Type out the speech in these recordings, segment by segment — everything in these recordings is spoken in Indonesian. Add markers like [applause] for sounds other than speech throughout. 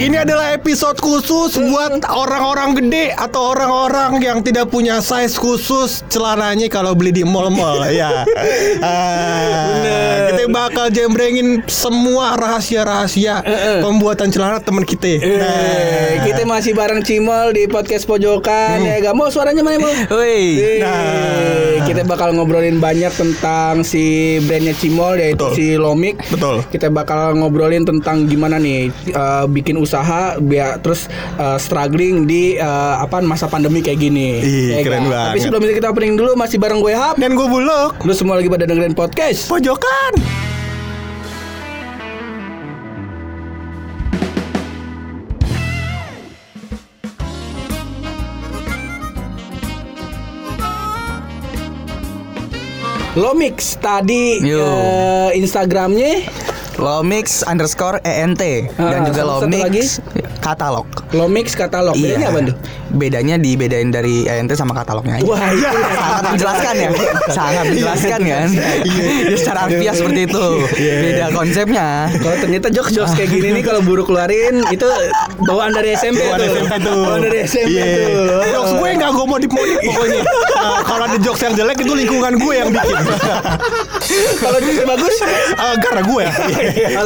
Ini adalah episode khusus buat orang-orang gede atau orang-orang yang tidak punya size khusus celananya kalau beli di mall-mall [laughs] ya. Ah, kita bakal jembrengin semua rahasia-rahasia pembuatan celana teman kita. Eh, Nah, kita masih bareng Cimol di podcast pojokan ya gak mau suaranya mana mau? Woi. Nah, kita bakal ngobrolin banyak tentang si brandnya Cimol yaitu Betul. si Lomik. Betul. Kita bakal ngobrolin tentang gimana nih eh, bikin usaha biar terus eh, struggling di eh, apa masa pandemi kayak gini. Ih, Ya keren kan? banget. Tapi sebelum itu kita opening dulu masih bareng gue Hap. dan gue bulog Lu semua lagi pada dengerin podcast. pojokan. Lomix tadi Yo. eh, Instagramnya Lomix underscore ENT dan Ah, juga Lomix katalog. Lomix katalog. Bedanya apa tuh? Bedanya dibedain dari ENT sama katalognya aja. Wah, itu [laughs] sangat menjelaskan ya sangat menjelaskan kan ya, [laughs] secara harfiah seperti itu beda konsepnya Kalau ternyata jokes-jokes kayak gini nih kalau buru keluarin itu bawaan dari SMP Bawaan tuh. SMP tuh. Bawaan dari SMP Iya. tuh. Jokes gue nggak gue modif-modif pokoknya. Nah, kalau ada jokes yang jelek itu lingkungan gue yang bikin. [laughs] Kalau jokes bagus Ah, karena gue ya.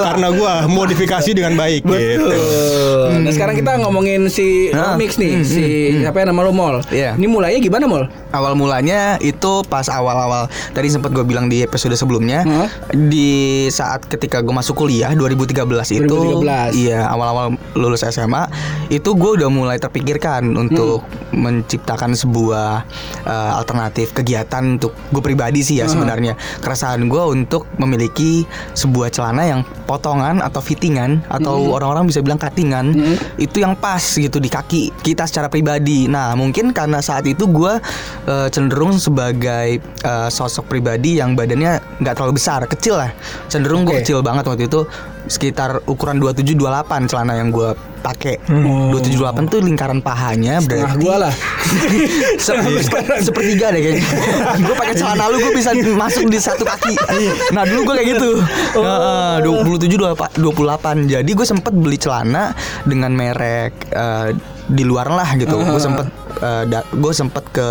karena gue modifikasi dengan baik gitu. Betul. Nah, sekarang kita ngomongin si Nah. Lomix nih, si siapa yang nama lu Mol. Iya. Ini mulainya gimana Mol? awal mulanya itu pas awal-awal tadi sempat gue bilang di episode sebelumnya Hah? di saat ketika gue masuk kuliah 2013 itu 2013. iya awal-awal lulus SMA itu gue udah mulai terpikirkan untuk menciptakan sebuah eh, alternatif kegiatan untuk gue pribadi sih ya sebenarnya keresahan gue untuk memiliki sebuah celana yang potongan atau fittingan atau orang-orang bisa bilang cuttingan itu yang pas gitu di kaki kita secara pribadi. Nah mungkin karena saat itu gue eh, cenderung sebagai eh, sosok pribadi yang badannya nggak terlalu besar kecil lah. Cenderung gue Oke. kecil banget waktu itu sekitar ukuran 27 28 celana yang gue pakai Oh. 27 28 tuh lingkaran pahanya Setengah berarti gua lah. [laughs] Se- seper- sepertiga deh kayaknya. Gue pakai celana lu gue bisa masuk di satu kaki. Nah dulu gue kayak gitu. Heeh, 27 28 28 jadi gue sempet beli celana dengan merek eh, di luar lah gitu. Gue sempet eh, da- gue sempet ke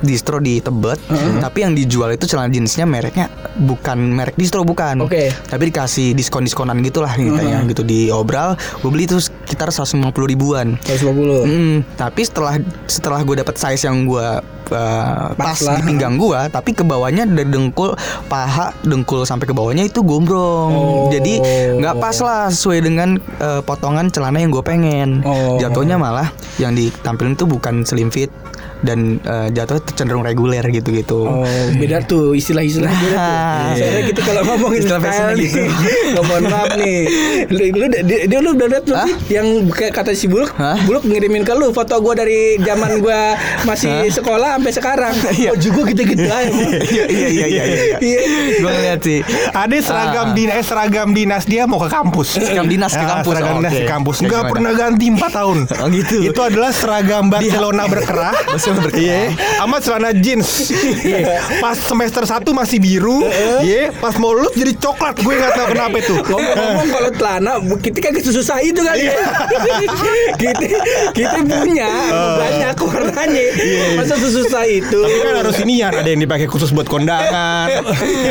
distro di Tebet tapi yang dijual itu celana jeansnya mereknya bukan merek distro bukan Oke. tapi dikasih diskon diskonan gitulah ceritanya gitu di obral gue beli itu sekitar 150 ribuan 150. Hmm, tapi setelah setelah gue dapet size yang gue uh, pas, Pas lah. di pinggang gue, tapi ke bawahnya dari dengkul paha dengkul sampai ke bawahnya itu gombrong. Oh. Jadi nggak pas lah sesuai dengan uh, potongan celana yang gue pengen. Oh. Jatuhnya malah yang ditampilin itu bukan slim fit dan uh, jatuhnya tuh cenderung reguler gitu-gitu. Oh, beda tuh istilah-istilah beda tuh. Nah, [laughs] Soalnya kita kalau ngomongin Istilah style fashionnya nih, [laughs] gitu. ngomong maaf nih. Lu, lu, dia, dia lu udah lihat sih yang kayak kata si Buluk, Hah? Buluk ngirimin ke lu foto gua dari zaman gua masih sekolah sampai sekarang. [laughs] Oh, juga gitu-gitu aja. Iya iya iya iya. Iya. Gue ngeliat sih. Ada seragam Ah. dinas seragam dinas dia mau ke kampus. Seragam dinas ke Ah, kampus. Seragam Oh, dinas ke kampus. Enggak pernah ganti 4 tahun. Oh, gitu. Itu adalah seragam Barcelona berkerah sumber. Iya. Sama celana jeans. Iya. Pas semester 1 masih biru, iya. Pas mau lulus jadi coklat. Gue gak tau kenapa itu. Ngomong-ngomong kalau celana kita kan susah itu kali. Ya. Iya. kita kita punya banyak warnanya. Iya. Masa susah itu. Tapi kan harus ini ya, ada yang dipakai khusus buat kondangan.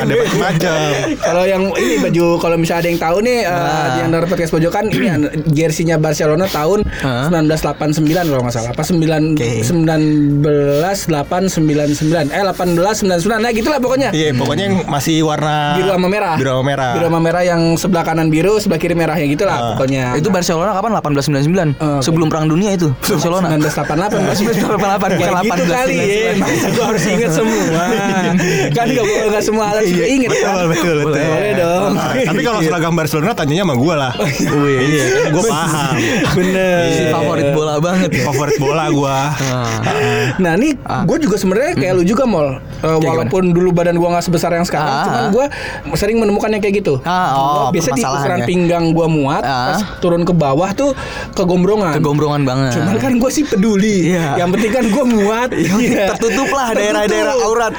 ada macam-macam. Kalau yang ini baju kalau misalnya ada yang tahu nih eh, nah. yang dari podcast pojokan ini jersinya Barcelona tahun 1989 kalau nggak salah. Apa 9 9 18899 eh 1899 nah gitulah pokoknya. Iya yeah, pokoknya yang masih warna biru sama merah. Biru sama merah. Biru sama merah yang sebelah kanan biru sebelah kiri merahnya gitulah uh. pokoknya. Itu Barcelona kapan? 1899 uh, eh, sebelum perang dunia itu Barcelona. 1988 1988 bukan 18 gitu kali ya. Masih gua harus inget semua. Kan gak, gak semua alat juga iya, inget kan? betul betul boleh ah, dong. Ah, tapi kalau seragam Barcelona tanyanya sama gue lah. Oh, iya. Oh, iya, iya gue paham. Bener. Favorit bola banget. Favorit bola gue Nah ini gue juga sebenarnya kayak lu juga Eh, Walaupun dulu badan gue nggak sebesar yang sekarang Ah, Cuman ah. gue sering menemukan yang kayak gitu Ah, oh, Biasanya di ukuran ya. pinggang gue muat Ah. Pas turun ke bawah tuh kegombrongan Kegombrongan banget. Cuman kan gue sih peduli Iya. Yang penting kan gue muat Iya. tertutup lah daerah-daerah aurat.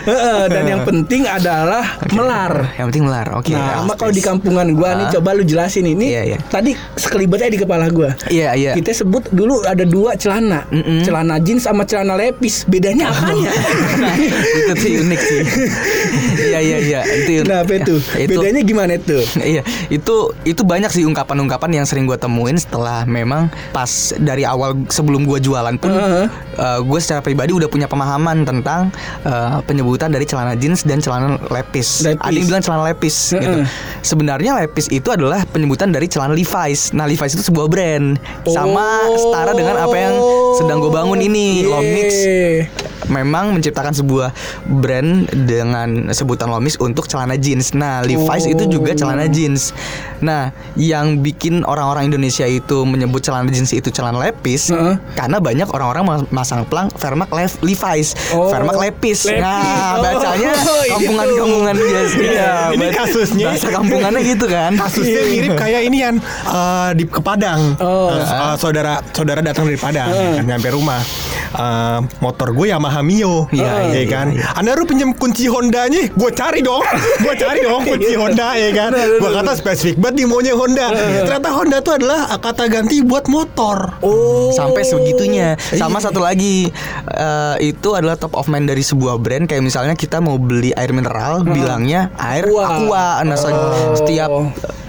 Dan yang penting adalah melar Yang penting melar. Oke. Nah, sama ya. kalau di kampungan gua nih Ah. coba lu jelasin ini. Iya, iya. Tadi sekelibetnya di kepala gua. Iya, iya. Kita sebut dulu ada dua celana, Mm-mm. celana jeans sama celana lepis. Bedanya apanya? [laughs] itu sih unik sih. [laughs] Iya iya iya itu. Kenapa itu? Itu Bedanya gimana itu? [laughs] Iya, itu itu banyak sih ungkapan-ungkapan yang sering gue temuin setelah memang pas dari awal sebelum gue jualan pun Heeh. gue secara pribadi udah punya pemahaman tentang eh, penyebutan dari celana jeans dan celana lepis. Lepis. Ada yang bilang celana lepis gitu. Heeh. Sebenarnya lepis itu adalah penyebutan dari celana Levi's. Nah, Levi's itu sebuah brand sama Oh. setara dengan apa yang sedang gue bangun ini, Yeay. Lomix memang menciptakan sebuah brand dengan sebutan Lomis untuk celana jeans. Nah, Levi's Oh. itu juga celana jeans. Nah, yang bikin orang-orang Indonesia itu menyebut celana jeans itu celana lepis Heeh. karena banyak orang-orang mas- masang pelang Vermac Lev- Levi's, Oh, Vermac lepis. lepis. Nah, Oh, bacanya gitu. [laughs] kampungan-kampungan biasa. Iya, Ini kasusnya- bahasa kampungannya gitu kan. Kasusnya mirip kayak ini kan eh, di ke Padang. Oh. Eh, eh, saudara saudara datang dari Padang kan, nyampe rumah. Eh, motor gue Yamaha Mio, Iya, ya iya, kan. iya. Anda lu pinjam kunci Hondanya, gue cari dong, [laughs] gue cari dong kunci Honda ya kan. Gue kata spesifik banget nih maunya Honda. Ternyata Honda itu adalah kata ganti buat motor. Oh. sampai segitunya. Sama satu lagi eh, itu adalah top of mind dari sebuah brand kayak misalnya kita mau beli air mineral bilangnya air Aqua. aqua. Nah, Oh. setiap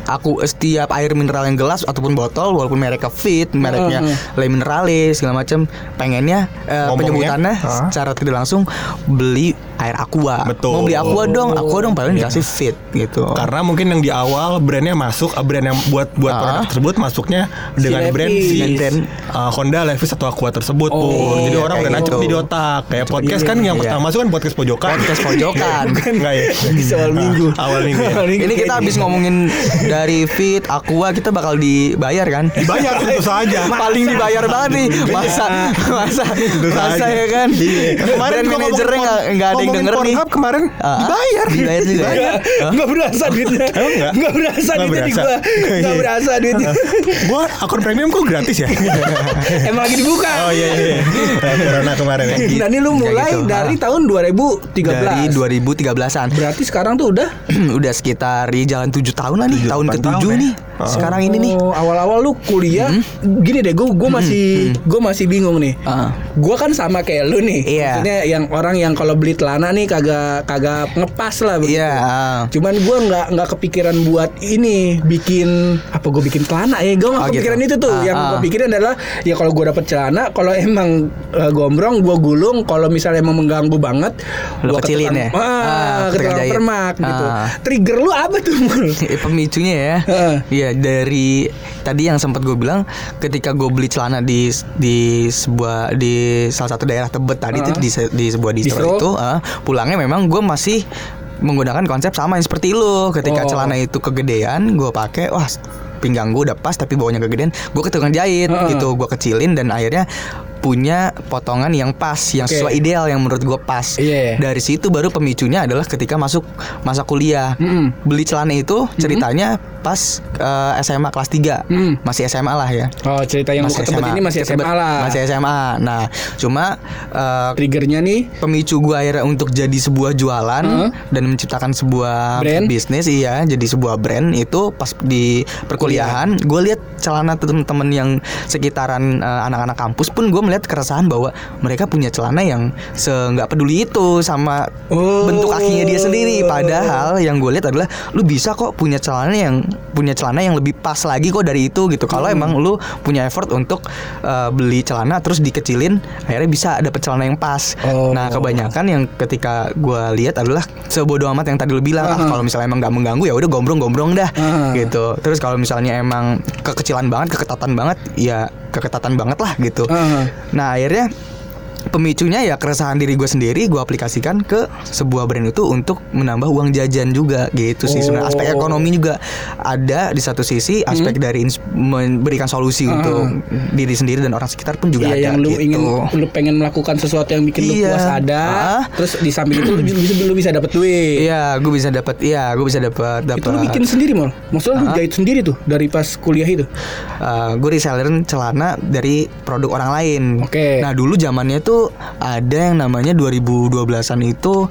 aku setiap air mineral yang gelas ataupun botol walaupun mereknya fit, mereknya Le Minerale segala macam pengennya eh, Ngomongnya, penyebutannya ah. secara tidak langsung beli air aqua. Betul. Mau beli aqua dong, aqua dong paling dikasih fit gitu. Karena mungkin yang di awal brandnya masuk, eh, brand yang buat buat Ah. produk tersebut masuknya dengan Levi's. brand si brand. uh, Honda, Levi's atau Aqua tersebut Oh, pun. Jadi iya, orang udah nancep gitu. di otak. Kayak podcast kan yang Iya. pertama masuk kan podcast pojokan. Podcast pojokan. [laughs] Enggak ya? Bisa awal minggu. Awal minggu. ya. Ini kita habis ngomongin [laughs] dari fit, aqua kita bakal dibayar kan? Dibayar tentu [laughs] saja. paling dibayar banget nih masa masa masa saja. ya kan Iya. juga manajernya nggak nggak ada yang denger nih kemarin Ah, dibayar. dibayar juga ya? Enggak, enggak berasa duitnya. Enggak? Enggak berasa duitnya di berasa. gua. [laughs] Enggak Iya. berasa duitnya. Gua akun premium kok gratis ya? [laughs] Emang lagi dibuka. oh iya iya. iya. Corona kemarin ya. Nah, ini lu Kayak mulai gitu. dari Ah. tahun 2013. dari 2013an Berarti sekarang tuh udah [clears throat] udah sekitar di jalan 7 tahun lah nih tahun ketujuh nih. Sekarang ini nih Oh, awal-awal lu kuliah gini deh, gue gue masih gue masih bingung nih. Ah. Gue kan sama kayak lu nih. Iya. Maksudnya yang orang yang kalau beli celana nih kagak kagak ngepas lah begitu. Iya, ah. Cuman gue nggak nggak kepikiran buat ini bikin apa gue bikin celana ya gue nggak Oh, gitu. kepikiran itu tuh. Ah, yang ah. gue pikirin adalah ya kalau gue dapet celana kalau emang eh, gombrong gue gulung kalau misalnya emang mengganggu banget Lu gua kecilin ketekan- ya? Ah, Ah, ke ketekan tukang jahit. permak gitu. Ah. Trigger lu apa tuh? Eh, [laughs] pemicunya ya Heeh. Iya dari tadi yang sempat gue bilang ketika gue beli celana di di sebuah di salah satu daerah Tebet tadi itu Heeh. di, di sebuah distro, Distro. itu eh, pulangnya memang gue masih menggunakan konsep sama yang seperti lu ketika Oh. celana itu kegedean gue pakai wah pinggang gue udah pas tapi bawahnya kegedean gue ke tukang jahit Heeh. gitu gue kecilin dan akhirnya punya potongan yang pas yang Oke. sesuai ideal yang menurut gue pas Iya. dari situ baru pemicunya adalah ketika masuk masa kuliah Mm-mm. beli celana itu ceritanya pas eh, SMA kelas 3 Mm. masih SMA lah ya Oh cerita yang ke Tebet ini masih SMA lah. masih SMA nah cuma eh, Triggernya nih pemicu gue akhirnya untuk jadi sebuah jualan Heeh. dan menciptakan sebuah Brand? bisnis iya jadi sebuah brand itu pas di perkuliahan gue lihat celana temen-temen yang sekitaran eh, anak-anak kampus pun gue melihat keresahan bahwa mereka punya celana yang se nggak peduli itu sama Oh. bentuk kakinya dia sendiri padahal yang gue lihat adalah lu bisa kok punya celana yang punya celana yang lebih pas lagi kok dari itu gitu kalau Hmm. emang lu punya effort untuk eh, beli celana terus dikecilin akhirnya bisa dapet celana yang pas Oh. nah kebanyakan yang ketika gue lihat adalah sebodoh amat yang tadi lu bilang ah Aha. kalau misalnya emang nggak mengganggu ya udah gombrong-gombrong dah Aha. gitu terus kalau misalnya emang kekecilan banget keketatan banget ya keketatan banget lah gitu Aha. Nah akhirnya pemicunya ya keresahan diri gue sendiri gue aplikasikan ke sebuah brand itu untuk menambah uang jajan juga gitu sih sebenarnya aspek Oh. ekonomi juga ada di satu sisi aspek Hmm. dari memberikan solusi untuk diri sendiri dan orang sekitar pun juga Iya ada yang lu gitu. ingin lu pengen melakukan sesuatu yang bikin lu Iya. puas ada, Ah. terus di samping itu lu bisa lu bisa dapat duit. Iya, gue bisa dapat. Iya, gue bisa dapat dapat. Itu lu bikin sendiri mal. Maksudnya lu jahit sendiri tuh dari pas kuliah itu. gue reseller celana dari produk orang lain. Oke. Nah dulu zamannya tuh ada yang namanya 2012an itu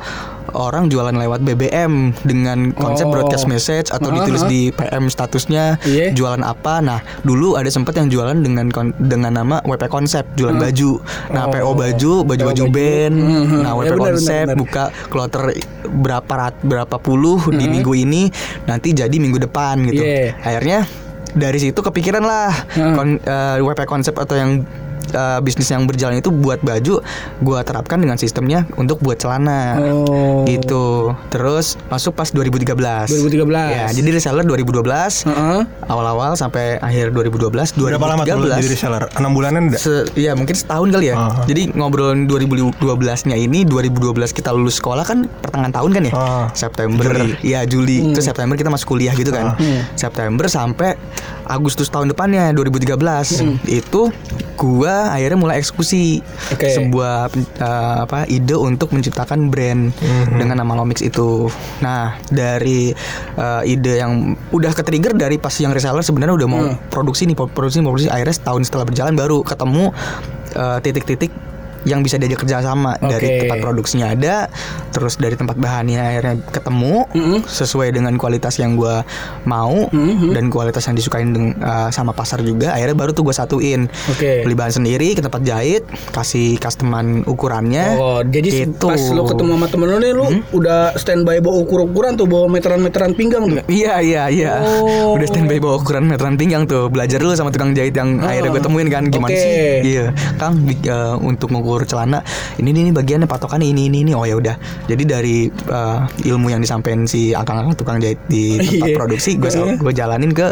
orang jualan lewat BBM dengan konsep Oh. broadcast message atau ditulis Aha. di PM statusnya Iya. jualan apa. Nah dulu ada sempat yang jualan dengan kon- dengan nama WP konsep jualan baju. Nah Oh. PO baju baju baju band. Mhm. Nah Ya, WP benar, konsep benar. buka kloter berapa rat berapa puluh di minggu ini nanti jadi minggu depan gitu. Iya. Akhirnya dari situ kepikiran lah Hmm. kon- eh, WP konsep atau yang eh, bisnis yang berjalan itu buat baju gua terapkan dengan sistemnya untuk buat celana. Oh. Gitu. Terus masuk pas 2013. 2013. Ya, jadi reseller 2012 Heeh. awal-awal sampai akhir 2012 Berapa lama tuh lu 2013 jadi reseller? 6 bulanan enggak? Se ya mungkin setahun kali ya. Ah. Jadi ngobrolin 2012-nya ini 2012 kita lulus sekolah kan pertengahan tahun kan ya. Ah. September. Iya Juli. Terus September kita masuk kuliah gitu kan. September sampai Agustus tahun depannya 2013 itu gua akhirnya mulai eksekusi Oke. sebuah eh, apa ide untuk menciptakan brand dengan nama Lomix itu. Nah, dari eh, ide yang udah ke-trigger dari pas yang reseller sebenarnya udah mau produksi nih produksi produksi akhirnya setahun setelah berjalan baru ketemu eh, titik-titik yang bisa diajak kerja sama dari tempat produksinya ada, terus dari tempat bahannya akhirnya ketemu Mm-mm. sesuai dengan kualitas yang gua mau Mm-hmm. dan kualitas yang disukain deng- eh, sama pasar juga. Akhirnya baru tuh gua satuin Oke. beli bahan sendiri ke tempat jahit, kasih customan ukurannya. Oh, jadi gitu. pas lu ketemu sama temen lu nih lu udah standby bawa ukur-ukuran tuh bawa meteran-meteran pinggang tuh. Iya iya iya. Oh. Udah standby bawa ukuran meteran pinggang tuh. Belajar dulu sama tukang jahit yang akhirnya gue temuin kan gimana Oke. sih? Iya. Kang eh, untuk ngukur celana ini ini, ini bagiannya patokannya ini ini ini. Oh ya udah. Jadi dari eh, ilmu yang disampaikan si akang-akang tukang jahit di tempat Iya. produksi gue gue jalanin ke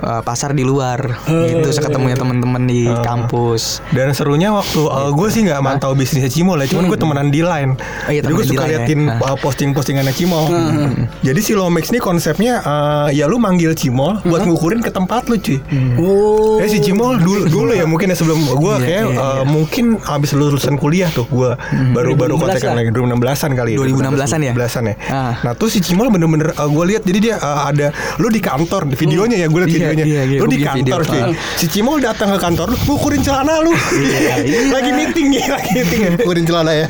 eh, pasar di luar. Oh. gitu seketemunya teman-teman di kampus. Dan serunya waktu gue sih nggak mantau bisnisnya Cimol ya, cuman gue temenan di line. Oh iya, Jadi gue suka ya. liatin Nah. uh, posting-postingannya Cimol. Jadi si Lomex ini konsepnya uh, ya lu manggil Cimol buat ngukurin ke tempat lu cuy. Oh. Ya si Cimol dulu dulu ya mungkin ya sebelum gue Iya, kayak iya, uh, mungkin habis lulusan kuliah tuh gue baru baru 2016 kontekan lagi 2016an kali ya. 2016-an ya? 2016an ya. Ah. Nah tuh si Cimol bener-bener gue lihat jadi dia uh, ada lu di kantor di videonya ya gue liat Iya, videonya. iya, iya, lu di kantor video. cuy. Si Cimol datang ke kantor lu ngukurin celana lu. [laughs] lagi meeting ya, lagi meeting ya, ngukurin celana ya.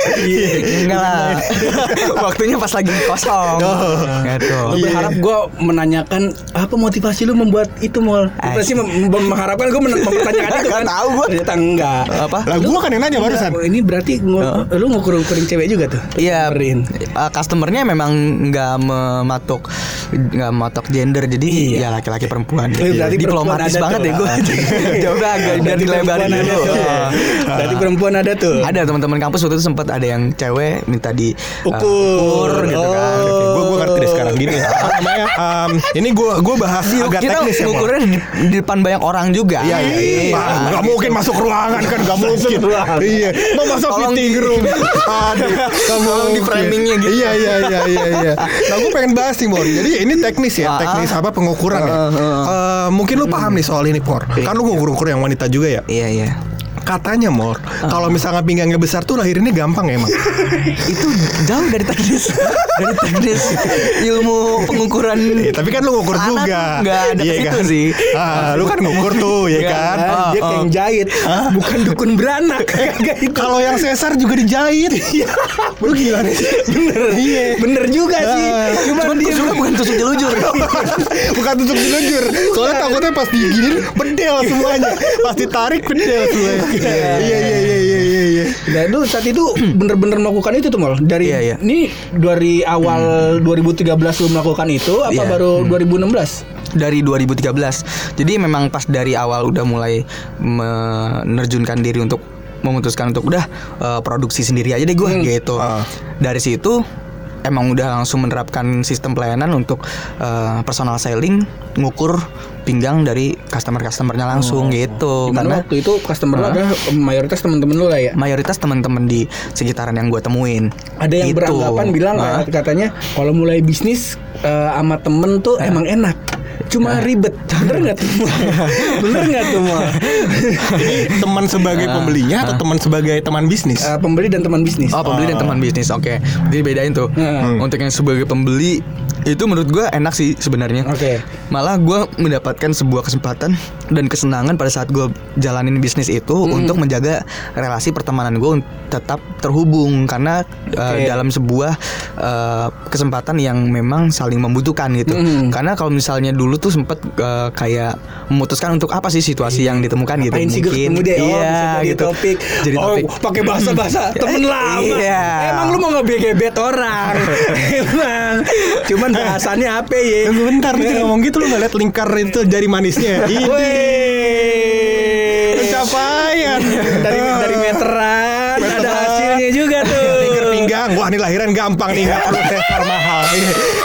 Enggak lah. [laughs] Waktunya pas lagi kosong. Oh. Gitu. Lu berharap gue menanyakan apa motivasi lu membuat itu mall? Pasti mengharapkan gue mempertanyakan [laughs] itu kan? Tahu gua. Ternyata enggak. Apa? Lah gua kan yang nanya barusan. Oh, ini berarti ngu- lu ngukur-ngukurin cewek juga tuh? Iya, uh, customernya memang nggak mematok nggak mematok gender, jadi Iya. ya laki-laki perempuan. Eh, berarti diplomatis perempuan banget ya gue. tuh. [laughs] Coba agak biar dilebarin dulu. Ah. Berarti perempuan ada tuh. Ada teman-teman kampus waktu itu sempat ada yang cewek minta di uh, Ukur. gitu kan. Gue gue ngerti deh sekarang gini. [laughs] Apa namanya? Um, ini gue gue bahas Iya, agak kita teknis ya. Ngukurnya di, di depan banyak orang juga. Iya, iya, iya. Gak mungkin masuk ruangan kan, gak mungkin. Iya, mau masuk Tolong di- room. Aduh, gak Tolong di framingnya gitu. Iya, iya, iya, iya, iya. Nah, gue pengen bahas nih, Mor. Jadi ini teknis ya, Ah, teknis ah. apa pengukuran ya. Eh, mungkin lu paham nih soal ini, Por. Kan lu ngukur-ngukur yang wanita juga ya. Iya iya. Katanya, Mor, kalau misalnya pinggangnya besar tuh lahirinnya gampang ya, emang. [laughs] Itu jauh dari teknis, dari teknis ilmu pengukuran. Eh, tapi kan lu ngukur Anak juga. nggak ada ke situ sih. Ah, lu kan ngukur tuh, ya kan? Ah, dia Oh, kayak yang jahit, bukan dukun beranak [laughs] kayak itu. Kalau yang sesar juga dijahit. Iya. [laughs] Lu gila nih. Bener, Iya. bener juga sih. Ah. Cuman, Cuman dia bukan tusuk jelujur. Bukan tusuk jelujur. Soalnya takutnya pas diginin bedel semuanya. Pas ditarik bedel semuanya. Iya iya iya iya iya iya. Nah, lu saat itu [clears throat] bener-bener melakukan itu tuh mal dari Iya, iya. ini dari awal 2013 lu melakukan itu apa Iya. baru 2016? dari 2013. Jadi memang pas dari awal udah mulai menerjunkan diri untuk memutuskan untuk udah eh, produksi sendiri aja deh gue gitu. Ah. Dari situ emang udah langsung menerapkan sistem pelayanan untuk eh, personal selling ngukur pinggang dari customer-customernya langsung gitu Karena karena waktu itu customer lu Hah? adalah mayoritas teman-teman lu lah ya. mayoritas teman-teman di sekitaran yang gue temuin Ada yang Gitu. beranggapan bilang Hah? katanya kalau mulai bisnis eh, sama temen tuh emang enak. Cuma ribet. Bener nggak tuh? [laughs] Bener nggak tuh? Teman sebagai pembelinya atau teman sebagai teman bisnis? Eh, pembeli dan teman bisnis. Oh pembeli dan teman bisnis oke Jadi bedain tuh Hmm. Untuk yang sebagai pembeli Itu menurut gue enak sih sebenarnya Oke. Malah gue mendapatkan sebuah kesempatan Dan kesenangan pada saat gue jalanin bisnis itu Hmm. Untuk menjaga relasi pertemanan gue tetap terhubung Karena uh, Oke. dalam sebuah uh, kesempatan yang memang saling membutuhkan gitu Hmm. Karena kalau misalnya dulu tuh sempet uh, kayak memutuskan untuk apa sih situasi yang ditemukan gitu Ngapain sih ketemu dia? Oh, Iya jadi gitu topik. Jadi oh, topik pakai bahasa-bahasa [laughs] temen lama. Iya. Emang lu mau ngebegebet orang? [laughs] Emang. Cuman bahasannya apa ya? Tunggu bentar lu jangan ngomong gitu lu gak liat lingkar itu jari manisnya. [laughs] Ini pencapaian dari dari meteran, ada Meteran. hasilnya juga tuh. Lingkar pinggang, wah ini lahiran gampang nih nggak perlu sesar mahal.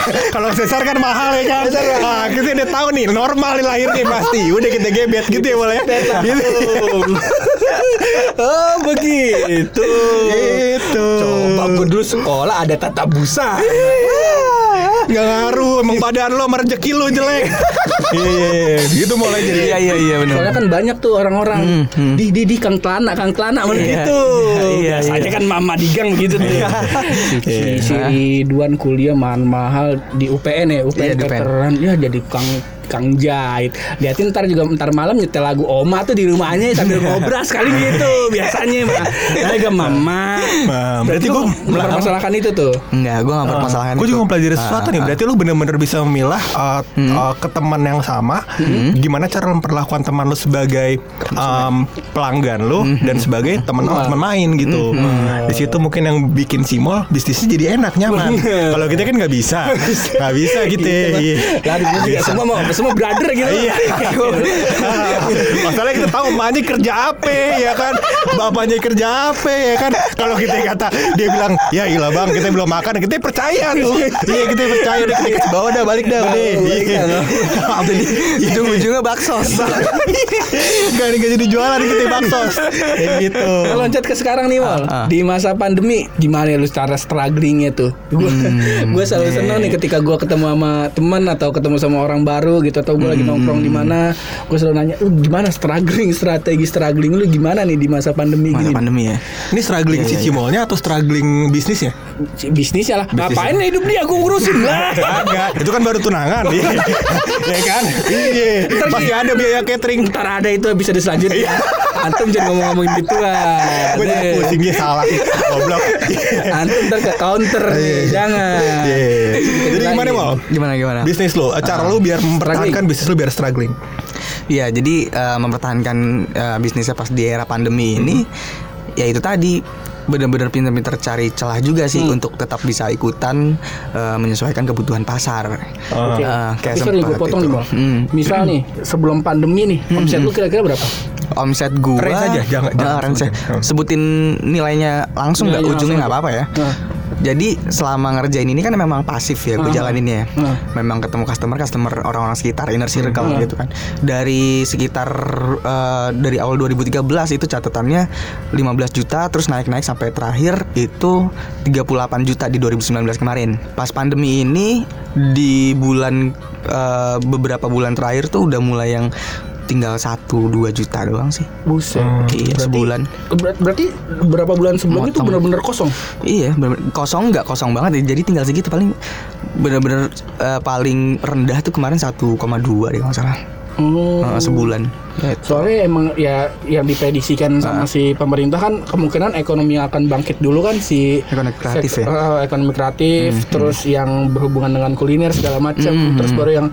Kalau sesar kan mahal ya kan. Nah, kita udah tahu nih normal nih lahirnya pasti. Udah kita gebet gitu ya boleh. Gitu. [laughs] [laughs] oh begitu. Gitu. Coba gue dulu sekolah ada tata busa. Gak ngaruh, emang badan lo sama rezeki lo jelek. Iya, gitu mulai jadi. Iya iya iya benar. Soalnya kan banyak tuh orang-orang di di di Kang Telana, Kang Telana mana Iya. gitu. Iya, Biasanya iya. kan mama di gang begitu tuh. si, si, si Ridwan kuliah mahal mahal di UPN ya, UPN Iya, veteran ya jadi Kang Kang Jahit. Liatin ntar juga ntar malam nyetel lagu Oma tuh di rumahnya sambil ngobras kali gitu biasanya mah. Ada mama. Nah, berarti lu gua- mempermasalahkan itu tuh. Enggak, gue gak bermasalahkan Gue itu. juga mempelajari sesuatu Ah, nih. ah. Berarti lu bener-bener bisa memilah uh, uh, ke teman yang sama. Gimana cara memperlakukan teman lu sebagai um, pelanggan lu dan sebagai teman oh, teman main gitu. Di situ mungkin yang bikin simol bisnisnya jadi enak nyaman. [laughs] Kalau kita kan nggak bisa, nggak bisa gitu. Iya. Lari juga semua mau semua brother gitu. Iya. [laughs] Masalahnya kita tahu emaknya kerja apa ya kan, bapaknya kerja apa ya kan. Kalau kita kata dia bilang ya ilah bang kita belum makan, kita percaya tuh. Iya kita percaya deh kita kasih bawa dah balik dah. Iya. Ujung-ujungnya bakso. Gak gak jadi jualan kita bakso. Kayak gitu. Loncat ke sekarang nih Wal Ah, ah. Di masa pandemi Gimana lu cara strugglingnya tuh Gue Hmm, gue selalu senang nih ketika gue ketemu sama teman Atau ketemu sama orang baru gitu Atau gue lagi Hmm. nongkrong di mana Gue selalu nanya Lu gimana struggling Strategi struggling lu gimana nih di masa pandemi Masa gini pandemi ya. Ini struggling Iya, si iya, Cimolnya atau struggling bisnisnya? Bisnisnya lah Ngapain hidup dia Gue ngurusin lah [laughs] Kagak, itu kan baru tunangan. [laughs] ya kan? Iya. Masih ada biaya catering. Ntar ada itu episode selanjutnya Antum jangan ngomong-ngomongin gitu lah Gue jadi pusing dia salah. [laughs] Goblok. Antum ntar ke counter nih Jangan Iya. Jadi gimana mau? Gimana gimana? Bisnis lo, cara lo biar mempertahankan bisnis lo biar struggling. Iya, jadi eh, mempertahankan eh, bisnisnya pas di era pandemi ini, ya itu tadi benar-benar pintar-pintar cari celah juga sih untuk tetap bisa ikutan eh, menyesuaikan kebutuhan pasar. Oke. Eh, kayak Tapi sorry gue potong itu. nih bang. Hmm. Misal nih sebelum pandemi nih omset lu kira-kira berapa? Omset gua Range aja, jangan- jangan range. sebutin. Hmm. sebutin nilainya langsung nggak ujungnya nggak apa-apa ya. Nah. Jadi selama ngerjain ini kan memang pasif ya gue jalaninnya. Ah. Memang ketemu customer customer orang-orang sekitar inner circle gitu kan. Dari sekitar eh, dari awal 2013 itu catatannya 15 juta terus naik-naik sampai terakhir itu 38 juta di 2019 kemarin. Pas pandemi ini di bulan eh, beberapa bulan terakhir tuh udah mulai yang tinggal 1 2 juta doang sih. Buset. Iya, Berarti- sebulan. Ber- berarti berapa bulan sebelumnya itu Motong. benar-benar kosong. Iya, bener- kosong nggak kosong banget ya. Jadi tinggal segitu paling bener-bener eh, paling rendah tuh kemarin 1,2 deh kalau salah. Oh. Eh, sebulan. Gitu. Soalnya emang ya yang diprediksikan sama Ah. si pemerintah kan kemungkinan ekonomi akan bangkit dulu kan si Ekonomi kreatif ya? Hmm, eh, ekonomi kreatif, terus yang berhubungan dengan kuliner segala macam, terus baru yang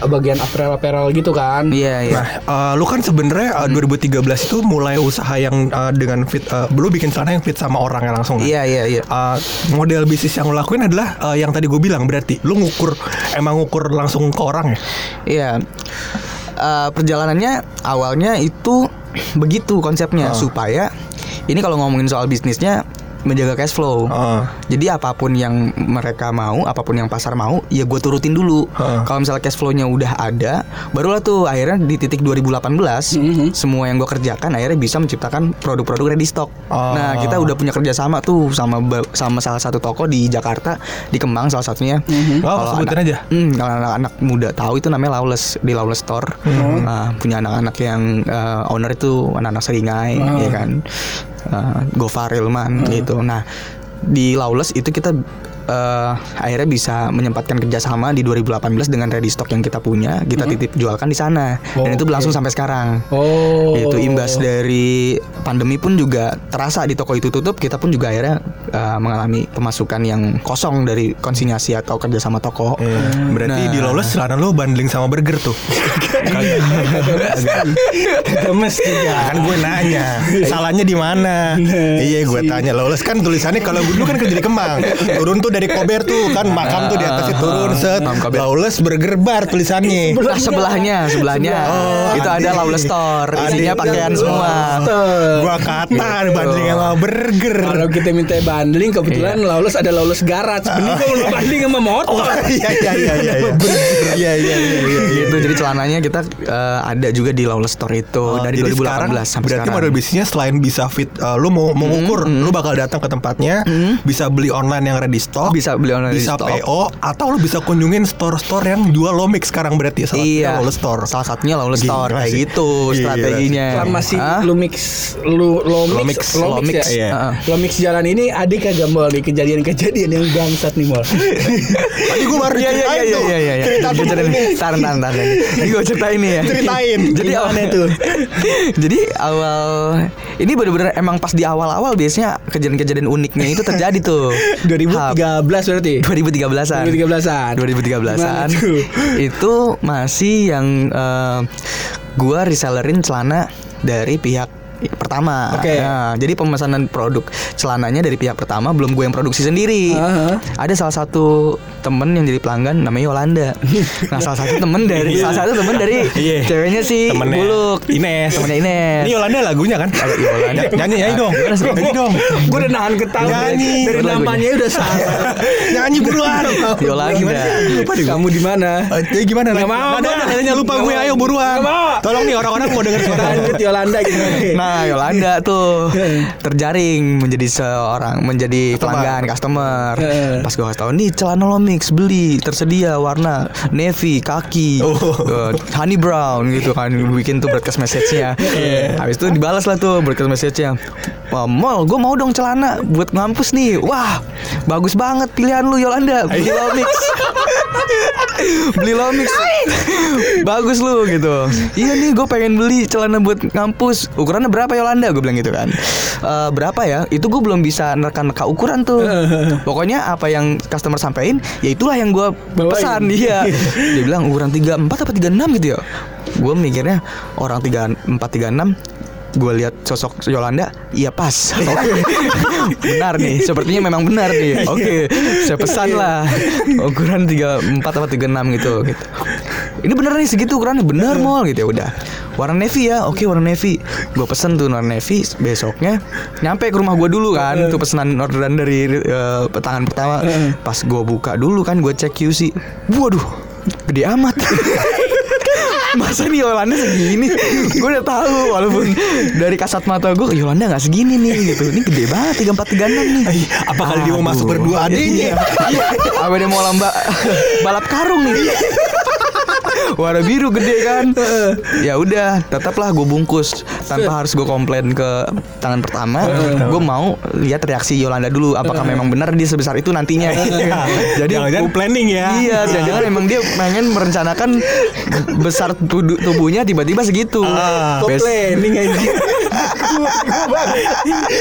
eh, bagian apparel-apparel gitu kan. Iya, iya. Nah, eh, lu kan sebenarnya eh, 2013 itu mulai usaha yang eh, dengan fit, eh, lu bikin celana yang fit sama orangnya langsung. kan? Iya, iya, iya. Eh, model bisnis yang lo lakuin adalah eh, yang tadi gue bilang berarti lu ngukur emang ngukur langsung ke orang ya. Iya. Eh, perjalanannya awalnya itu [clears throat] begitu konsepnya Ah. supaya ini kalau ngomongin soal bisnisnya menjaga cash flow. Oh. Jadi apa pun yang mereka mau, apa pun yang pasar mau, ya gue turutin dulu. Heeh. Kalau misalnya cash flow-nya udah ada, barulah tuh akhirnya di titik 2018 Mhm. semua yang gue kerjakan akhirnya bisa menciptakan produk-produk ready stock. Oh. Nah kita udah punya kerjasama tuh sama sama salah satu toko di Jakarta di Kemang salah satunya. Oh, Kalau sebutin anak- aja. Hmm, kalau anak-anak muda tahu itu namanya Lawless di Lawless Store. Nah, punya anak-anak yang eh, owner itu anak-anak seringai, ya kan. Uh, Gofar Ilman gitu. Nah, di Lawless itu kita eh, akhirnya bisa menyempatkan kerjasama di 2018 dengan ready stock yang kita punya, kita titip jualkan di sana, dan itu berlangsung sampai sekarang. Oh. Itu imbas dari pandemi pun juga terasa di toko itu tutup, kita pun juga akhirnya uh, mengalami pemasukan yang kosong dari konsinyasi atau kerjasama toko. Iya. Berarti Nah. di Lawless celana lu bundling sama burger tuh. Gemes juga. kan gue nanya salahnya di mana iya gue tanya Lawless kan tulisannya kalau dulu kan kerja di Kemang turun tuh dari dari Kober tuh kan makam tuh di atas atasnya turun set Lawless Burger Bar tulisannya. Nah, sebelahnya, sebelahnya. Oh, itu ada oh, Lawless Store, isinya pakaian semua. Gua kata gitu. bundling sama burger. Kalau kita minta bandling kebetulan iya. Lawless ada Lawless Garage. Bener ah. kalau lu sama motor. Oh, iya iya iya iya. Iya iya iya. itu jadi celananya kita eh, ada juga di Lawless Store itu oh, dari 2018 sampai sekarang. Berarti model bisnisnya selain bisa fit eh, lu mau mengukur, hmm, hmm. lu bakal datang ke tempatnya, hmm. bisa beli online yang ready store stock Bisa beli online bisa stock. PO atau lu bisa kunjungin store-store yang jual Lomix sekarang berarti salah satunya Iya, Lawless Store Salah satunya Lawless Gila Store kayak gitu Gila strateginya. Selama masih lu mix lu lo Lo mix mix, lo lo mix mix, ya. iya. Lo jalan ini adik kagak mau nih kejadian-kejadian yang bangsat nih mol. Tadi gue baru Iya iya ceritain iya tuh iya iya. Cerita tuh Tar ini tar tar tar. Ini gue ceritain nih ya. Ceritain Jadi awalnya tuh. [laughs] Jadi awal ini bener-bener emang pas di awal-awal biasanya kejadian-kejadian uniknya itu terjadi tuh. [laughs] 2013 berarti. 2013-an. 2013-an. 2013-an. Gimana tuh? itu masih yang eh, gua resellerin celana dari pihak pertama. Oke. Nah, jadi pemesanan produk celananya dari pihak pertama belum gue yang produksi sendiri. Aha. Ada salah satu temen yang jadi pelanggan namanya Yolanda. [laughs] nah, salah satu temen dari salah satu temen dari Iya. ceweknya si Temennya Buluk. Ines. Temennya Ines. Ini Yolanda lagunya kan Yolanda. Nyanyi nyanyi dong Nyanyi dong Gue udah nahan ketawa Nyanyi. dari namanya udah salah. [laughs] Nyanyi buruan Yolanda. Kamu di mana? Eh, Jadi gimana? Nggak mau, Ada lupa gue ayo buruan. Tolong nih orang-orang mau denger suara [laughs] Yolanda gitu. Nah, Yolanda tuh terjaring menjadi seorang menjadi pelanggan customer. Heeh. Pas gue kasih tau nih celana lo mix beli tersedia warna navy, kaki, Oh. eh, honey brown gitu kan bikin tuh broadcast message-nya. Habis itu dibalas lah tuh broadcast message-nya. Wah, Mol, gue mau dong celana buat ngampus nih. Wah, bagus banget pilihan lu Yolanda. Beli lo mix. [laughs] beli lo mix. bagus lu gitu. Iya nih, gue pengen beli celana buat ngampus. Ukurannya berapa Yolanda? Gue bilang gitu kan. "Eh, berapa ya? Itu gue belum bisa nerka-nerka ukuran tuh. [laughs] Pokoknya apa yang customer sampein, ya itulah yang gue pesan dia. [laughs] Dia bilang ukuran 34 apa 36 gitu ya. Gue mikirnya orang 34 36 gue lihat sosok Yolanda, iya pas. [laughs] Benar nih. Sepertinya memang benar nih. Oke, saya pesan lah ukuran 34 atau 36 gitu. gitu. Ini bener nih segitu ukurannya bener mall gitu ya udah. Warna navy ya, oke warna navy. Gue pesen tuh warna navy. Besoknya nyampe ke rumah gue dulu kan. Tuh pesanan orderan dari eh, tangan pertama. Pas gue buka dulu kan, gue cek QC. Waduh, gede amat. [laughs] Masa nih Yolanda segini Gue udah tahu Walaupun dari kasat mata gue Yolanda gak segini nih gitu Ini gede banget 3436 nih Apa kali dia mau masuk berdua? Iya Apa dia mau lomba Balap karung nih Warna biru gede kan? [laughs] Ya udah Tetaplah gue bungkus. Tanpa harus gue komplain ke Tangan pertama Gue mau lihat reaksi Yolanda dulu. Apakah memang benar dia sebesar itu nantinya? [laughs] Jadi gua- planning ya. Iya, jangan-jangan emang dia pengen merencanakan besar tubuhnya tiba-tiba segitu. Bes- planning aja.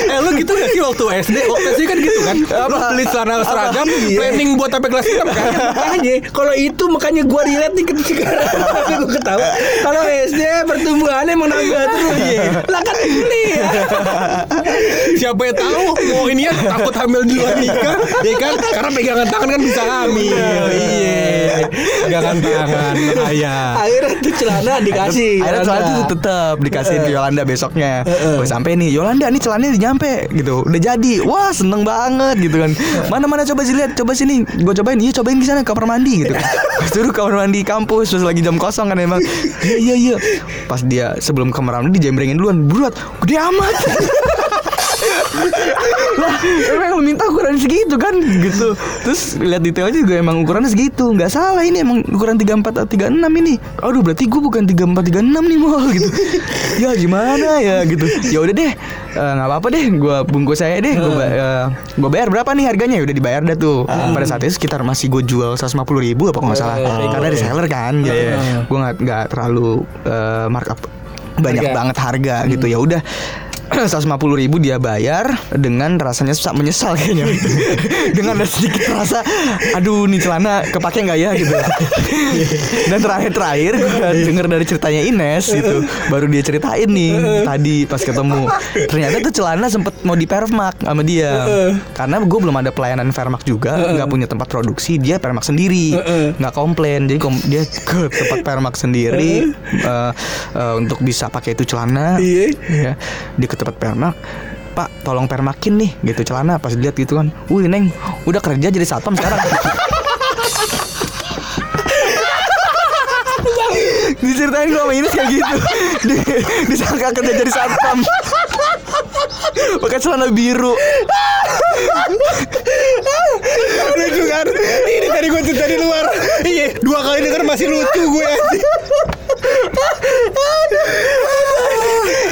Eh lu gitu gak sih waktu SD? Waktu SD kan gitu kan? Lu beli celana seragam Iya. Planning buat sampai kelas 6 kan? makanya kalau itu makanya gua relate nih ke [laughs] sekarang tapi gua ketawa kalau SD pertumbuhannya emang nambah terus lah kan beli Siapa yang tahu mau ini ya takut hamil duluan nikah, ya kan? Karena pegangan tangan kan bisa hamil. Iya. Pegangan tangan bahaya. Akhirnya tuh celana dikasih. Akhirnya celana tuh tetap dikasih ke Yolanda besoknya. Gue sampai nih Yolanda nih celananya udah nyampe gitu. Udah jadi. Wah seneng banget gitu kan. Mana mana coba sih lihat, coba sini. Gue cobain. Iya cobain di sana kamar mandi gitu. [laughs] Pas dulu kamar mandi kampus terus lagi jam kosong kan emang. Iya iya iya. Pas dia sebelum kamar mandi dijembrengin duluan. Buruat, gede amat. [laughs] lah emang lu minta ukuran segitu kan? Gitu. Terus lihat detailnya juga emang ukurannya segitu. Nggak salah ini emang ukuran 34 atau 36 ini. Aduh berarti gue bukan 34 36 nih mal gitu. Ya gimana ya gitu. Ya udah deh. Eh, nggak apa-apa deh. Gue bungkus saya deh. Gue gue bayar berapa nih harganya? Ya udah dibayar dah tuh. Pada saat itu sekitar masih gue jual 150 ribu apa nggak salah. karena reseller kan gitu. gue nggak nggak terlalu eh, markup banyak Harga. banget harga gitu. Ya udah [clears throat] 150 ribu dia bayar dengan rasanya susah menyesal kayaknya. [laughs] Dengan ada sedikit rasa aduh nih celana kepake nggak ya? gitu. [laughs] Dan terakhir terakhir gue [laughs] denger dari ceritanya Ines gitu baru dia ceritain nih tadi pas ketemu. Ternyata tuh celana sempet mau di Permak sama dia. Karena gue belum ada pelayanan Permak juga nggak punya tempat produksi dia Permak sendiri. Nggak komplain jadi kom- dia ke tempat Permak sendiri. Eh, eh, untuk bisa pakai itu celana. Iya. ya ke tempat permak pak tolong permakin nih gitu celana pas dilihat gitu kan. Wih neng udah kerja jadi satpam sekarang. [laughs] Diceritain gue sama ini kayak gitu. Di, disangka kerja jadi satpam. Pakai celana biru. Lucu kan? Ini tadi gue cerita di luar. Iya dua kali denger masih lucu gue anjing.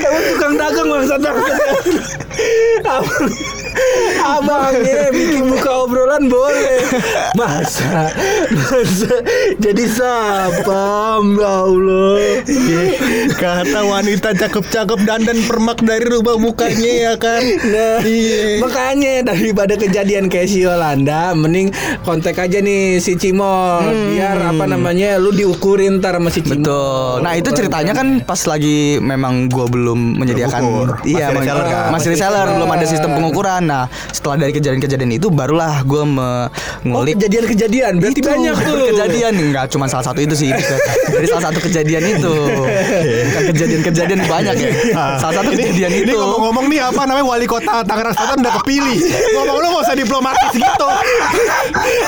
Emang tukang dagang bangsat bangsat. [laughs] [laughs] Abang, abangnya bikin buka obrolan boleh. Masa, masa jadi sapam ya Allah. Iya. kata wanita cakep-cakep dandan permak dari rubah mukanya ya kan Nah, Iya. makanya daripada kejadian kayak si Yolanda, mending kontak aja nih si Cimol, biar apa namanya, lu diukurin ntar sama si Cimol. Betul. Nah itu ceritanya kan pas lagi memang gue belum menyediakan, Berukur. iya Masih reseller kan? masih reseller, belum ada sistem pengukuran. Nah setelah dari kejadian-kejadian itu barulah gue Oh, mengulik kejadian-kejadian, berarti itu banyak tuh. kejadian nggak cuma salah satu itu sih dari salah satu kejadian itu bukan kejadian-kejadian banyak ya salah satu ini, kejadian ini itu ngomong-ngomong nih apa namanya wali kota Tangerang Selatan udah kepilih ngomong lu gak usah diplomatis gitu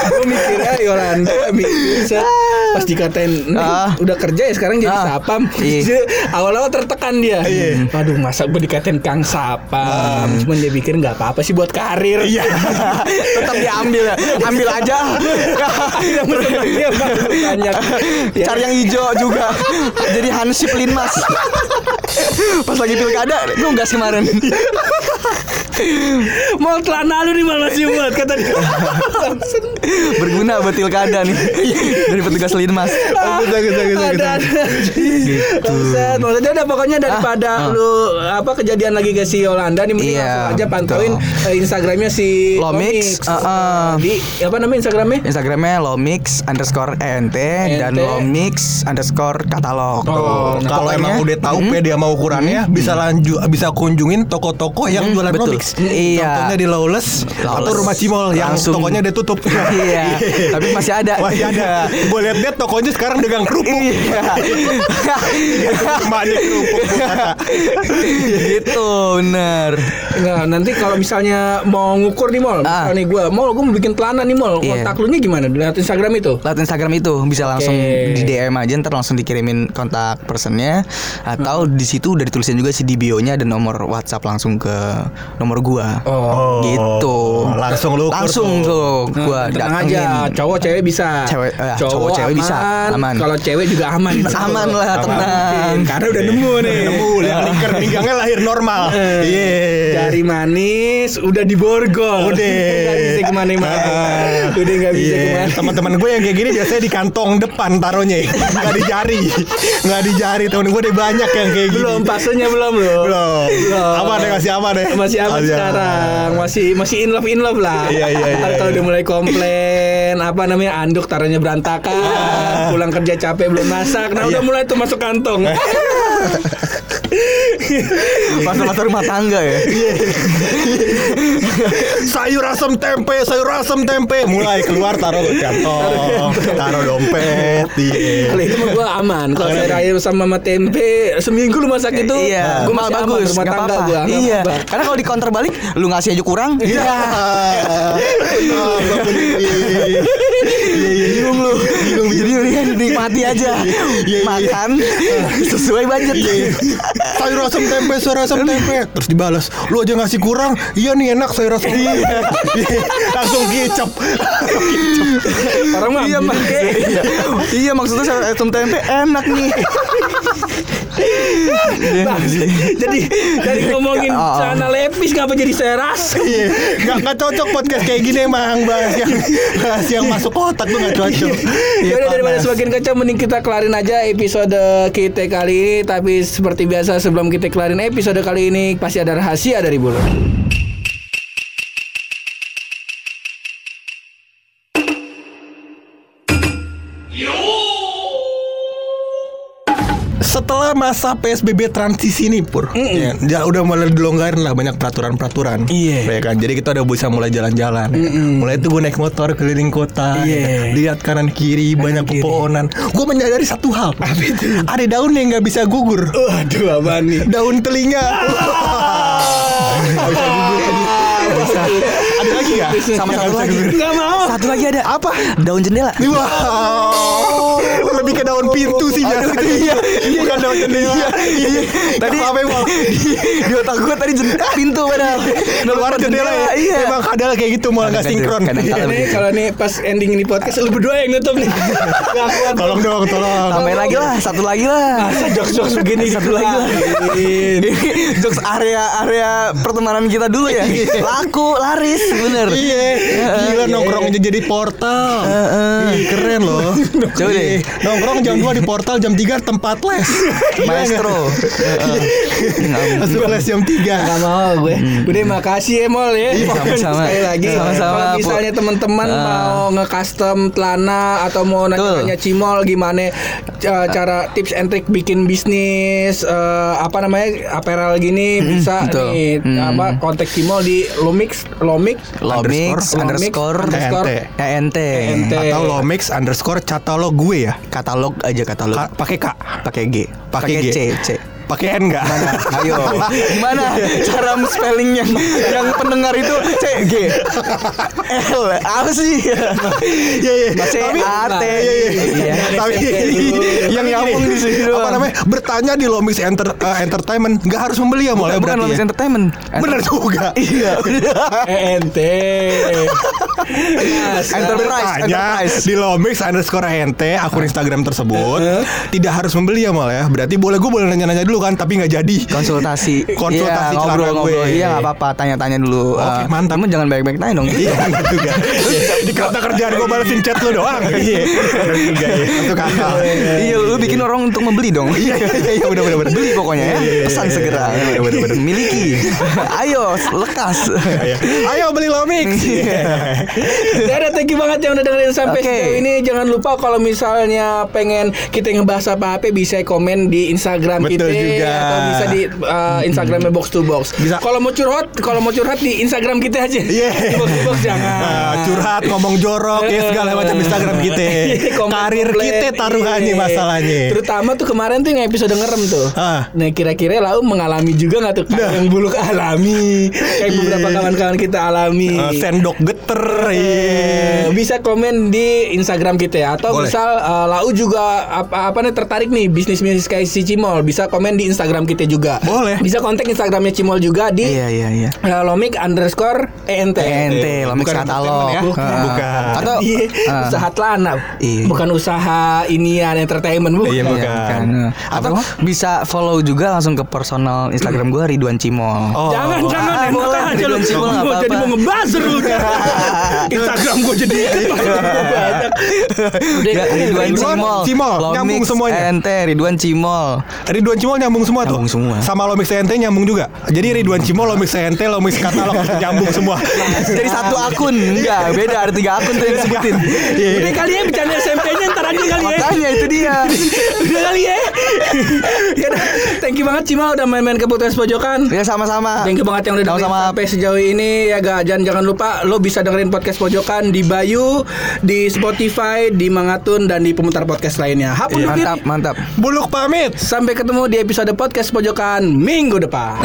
Gue mikirnya Yolanda mikir set, pas dikatain "Nih, Ah. udah kerja ya sekarang jadi Ah. sapam. Iya. [laughs] Awal-awal tertekan dia. Aduh masa gue dikatain Kang sapam. Cuman dia pikir nggak apa-apa sih buat karir. iya. [laughs] Tetap diambil ya. Ambil aja. Yang menurut dia baru banyak. Ya, cari yang hijau juga. Jadi hansip linmas pas lagi pilkada gue gas kemarin [laughs] mau celana lu nih malah masih buat kata dia. [laughs] berguna buat pilkada nih [laughs] dari petugas linmas bisa, Ada, ada. Bangsat. Maksudnya udah pokoknya daripada ah. lu apa kejadian lagi ke si Yolanda nih mending Iya, langsung aja pantauin betul. eh, Instagramnya si Lomix, ah, ah. di apa namanya Instagramnya? Instagramnya lomix underscore ent dan lomix underscore katalog Oh, nah, kalau emang udah tahu pede sama ukurannya bisa lanjut bisa kunjungin toko-toko yang jualan betul. Lomix. Iya. Contohnya di Lawless, atau Lawless. Rumah Cimol yang Langsung. tokonya udah tutup. [laughs] iya tapi masih ada Masih ada. Gue liat-liat tokonya sekarang dagang kerupuk. iya [laughs] Banyak kerupuk. gitu bener Nah, nanti kalau misalnya mau ngukur nih mall, Ah. misalnya nih gua, mall gua mau bikin celana nih mall, Iya. kontak lu nya gimana? Lihat Instagram itu. lewat Instagram itu bisa langsung Oke. di DM aja ntar langsung dikirimin kontak personnya atau di situ udah ditulisin juga sih di bio-nya ada nomor WhatsApp langsung ke nomor gua. Oh. Gitu. Langsung lu Langsung tuh gua Nah, tenang datengin. aja, cowok cewek bisa. Cewek- eh, cowok cewek bisa, aman. Kalau cewek juga aman. [laughs] Aman lah, tenang. Karena udah nemu nih. Nemu lihat lingkar pinggangnya lahir normal. [laughs] Iya. Jari manis udah diborgol. Udah. [laughs] Nggak bisa ke mana-mana. Ah. udah nggak bisa Iya. ke mana. Teman-teman gue yang kayak gini biasanya di kantong depan taruhnya, nggak di jari, nggak di jari. Temen gue deh banyak yang kayak gini. Belum pasenya belum loh. belum. Apa deh masih apa deh? masih apa sekarang masih masih in love in love lah Iya, iya, iya, kalau iya. udah mulai komplain apa namanya anduk taruhnya berantakan pulang kerja capek belum masak nah udah Iya. mulai tuh masuk kantong [laughs] Pasar-pasar rumah tangga ya. sayur asam tempe, sayur asam tempe. Mulai keluar taruh kantong, taruh dompet. Iya. Kalau itu mah gue aman. Kalau saya raya sama sama tempe seminggu lu masak itu, iya, gue malah masih aman. bagus, Rumah tangga apa-apa. gue. Iya, karena kalau di counter balik, lu ngasih aja kurang. Iya. Bingung lu. Jadi mendingan nikmati aja. Makan sesuai budget. Sayur asam tempe, sayur asam tempe. Terus dibalas, lu aja ngasih kurang. Iya nih enak sayur asam tempe. Langsung kicap. Orang mah Iya, Mak. Iya. Iya, maksudnya sayur asam tempe enak nih. Bang, jadi dari ngomongin Oh. celana lepis ngapa jadi seras? Iya, nggak nggak cocok podcast kayak gini emang bahas yang bahas yang masuk otak tuh nggak cocok. Iya, Ya udah daripada semakin kacau mending kita kelarin aja episode kita kali ini Tapi seperti biasa sebelum kita kelarin episode kali ini Pasti ada rahasia dari bulu Setelah masa PSBB transisi nih pur, ya, ya udah mulai dilonggarin lah banyak peraturan-peraturan. Iya. Ya kan, jadi kita udah bisa mulai jalan-jalan. ya kan. Mulai itu gue naik motor keliling kota, Iya. ya kan. lihat kanan kiri banyak kiri. pepohonan. Gue menyadari satu hal, ada daun yang nggak bisa gugur, Waduh apa nih? daun telinga. [laughs] Bisa gugur bisa. Ada lagi nggak? Sama satu lagi. Nggak mau Satu lagi ada. Apa? Daun jendela. Wow, [laughs] lebih ke daun pintu sih biasanya. Iya, [laughs] bukan daun jendela. Iya, Tadi apa emang di otak gue tadi jendela [laughs] pintu padahal. keluar jendela ya? Iya. Emang kadang kayak gitu malah Kadang-kadang, sinkron. Nih kalau nih pas ending ini podcast lu berdua yang nutup nih Gak Tolong dong, tolong. Tambahin lagi lah, satu lagi lah. Masa jokes-jokes begini Satu lagi lah. jokes area area pertemanan kita dulu ya. Laku, laris, bener. Iya, gila nongkrongnya jadi portal. Ih, keren loh. [laughs] Coba deh. Ih, Nongkrong jam 2 di portal, jam 3 tempat les. [laughs] Maestro. Masuk les jam 3. Gak mau gue Udah makasih ya Mol ya Iya, sama-sama. Sekali lagi Sama-sama, Kalau misalnya teman-teman Ah. mau nge-custom celana Atau mau Betul. nanya Cimol Gimana cara tips and trick bikin bisnis uh, Apa namanya Apparel gini Bisa betul. nih Hmm. apa Kontak Cimol di Lomix Lomix Lomix underscore underscore ENT. ENT. Atau Lomix underscore catalog gue ya. Katalog aja katalog. Ka- Pakai K. Pakai G. Pakai. C, C. Pakai N enggak? Ayo, [laughs] gimana cara spellingnya yang pendengar itu C G L apa sih? Iya iya. C A T Iya. Tapi [laughs] yang nyambung di sini Apa namanya? Bertanya di Lomix Enter, eh, Entertainment nggak harus membeli ya Bukan, mulai bukan berarti Lomix ya. Entertainment. Bener juga. [laughs] Iya, ENT Nah, sekarang- Enterprise, Enterprise. di Lomix underscore HNT akun Instagram tersebut tidak harus membeli ya mal ya. Berarti boleh gue boleh nanya-nanya dulu kan, tapi nggak jadi. konsultasi. [laughs] Konsultasi Iya, celana ngobrol gue. ngobrol. Iya, nggak apa-apa, tanya-tanya dulu. Oke, Eh, mantap. Cuman jangan banyak-banyak tanya dong. [laughs] Iya [laughs] bener juga. Di kata kerjaan gue balesin chat lu doang. Iya. Bener juga ya. Akal. Iya, lu bikin orang untuk membeli dong. Iya iya iya udah udah udah. Beli pokoknya ya. Iya, iya, iya, Pesan iya, segera. iya, iya, bener, bener. Miliki. Ayo, lekas. Iya. Ayo beli Lomix. Dadah, thank you banget yang udah dengerin sampai Oke. sejauh ini. Jangan lupa kalau misalnya pengen kita ngebahas apa-apa bisa komen di Instagram Betul kita juga. Atau bisa di uh, Instagramnya box to box. Bisa. Kalau mau curhat, kalau mau curhat di Instagram kita aja. Iya. [laughs] Di box to box jangan. Nah, curhat ngomong jorok ya segala macam Instagram kita. [laughs] Komen Karir kita taruhannya Iya. masalahnya. Terutama tuh kemarin tuh yang episode ngerem tuh. Ah. Nah kira-kira lau mengalami juga nggak tuh Nah. yang buluk alami, kayak beberapa Iya. kawan-kawan kita alami. Eh, sendok geter. Iya. Eh, bisa komen di Instagram kita ya atau Boleh. misal eh, lau juga apa apa nih tertarik nih bisnis bisnis kayak si Cimol bisa komen di Instagram kita juga Boleh. bisa kontak Instagramnya Cimol juga di Iya, iya, iya. eh, lomik underscore ent ENT, Lomix Bukan katalog. ya? Heeh. Bukan. Atau Iya, Ah. usaha telana Iya. bukan usaha inian entertainment bukan Iya, bukan. Iya, Atau bisa follow juga langsung ke personal Instagram gue Ridwan Cimol. Oh. Jangan jangan Ah, enak boleh, aja Ridwan Cimol nggak mau jadi apa-apa. mau ngebuzzer lu [laughs] Instagram gue jadi ikut banyak. Udah, Ya, Ridwan Cimol, Cimol, nyambung Lomix semuanya. ENT, Ridwan Cimol. Ridwan Cimol nyambung semua tuh. Nyambung semua. Sama Lomix TNT nyambung juga. Jadi Ridwan Cimol, Lomix TNT, Lomix katalog nyambung semua. [laughs] Jadi satu akun, enggak beda ada tiga akun tuh yang disebutin. Iya, iya. Udah kali ya bercanda SMP-nya ntar aja kali ya. Makanya itu dia. [laughs] Udah kali ya. [laughs] ya udah. Thank you banget Cima udah main-main ke podcast pojokan. Ya sama-sama. Thank you banget yang udah dengerin Sama-sama. sampai sejauh ini ya gak jangan jangan lupa lo bisa dengerin podcast pojokan di Bayu, di Spotify, di Mangatun dan di pemutar podcast lainnya. Hap undur diri. Mantap, mantap. Buluk pamit. Sampai ketemu di episode podcast pojokan minggu depan.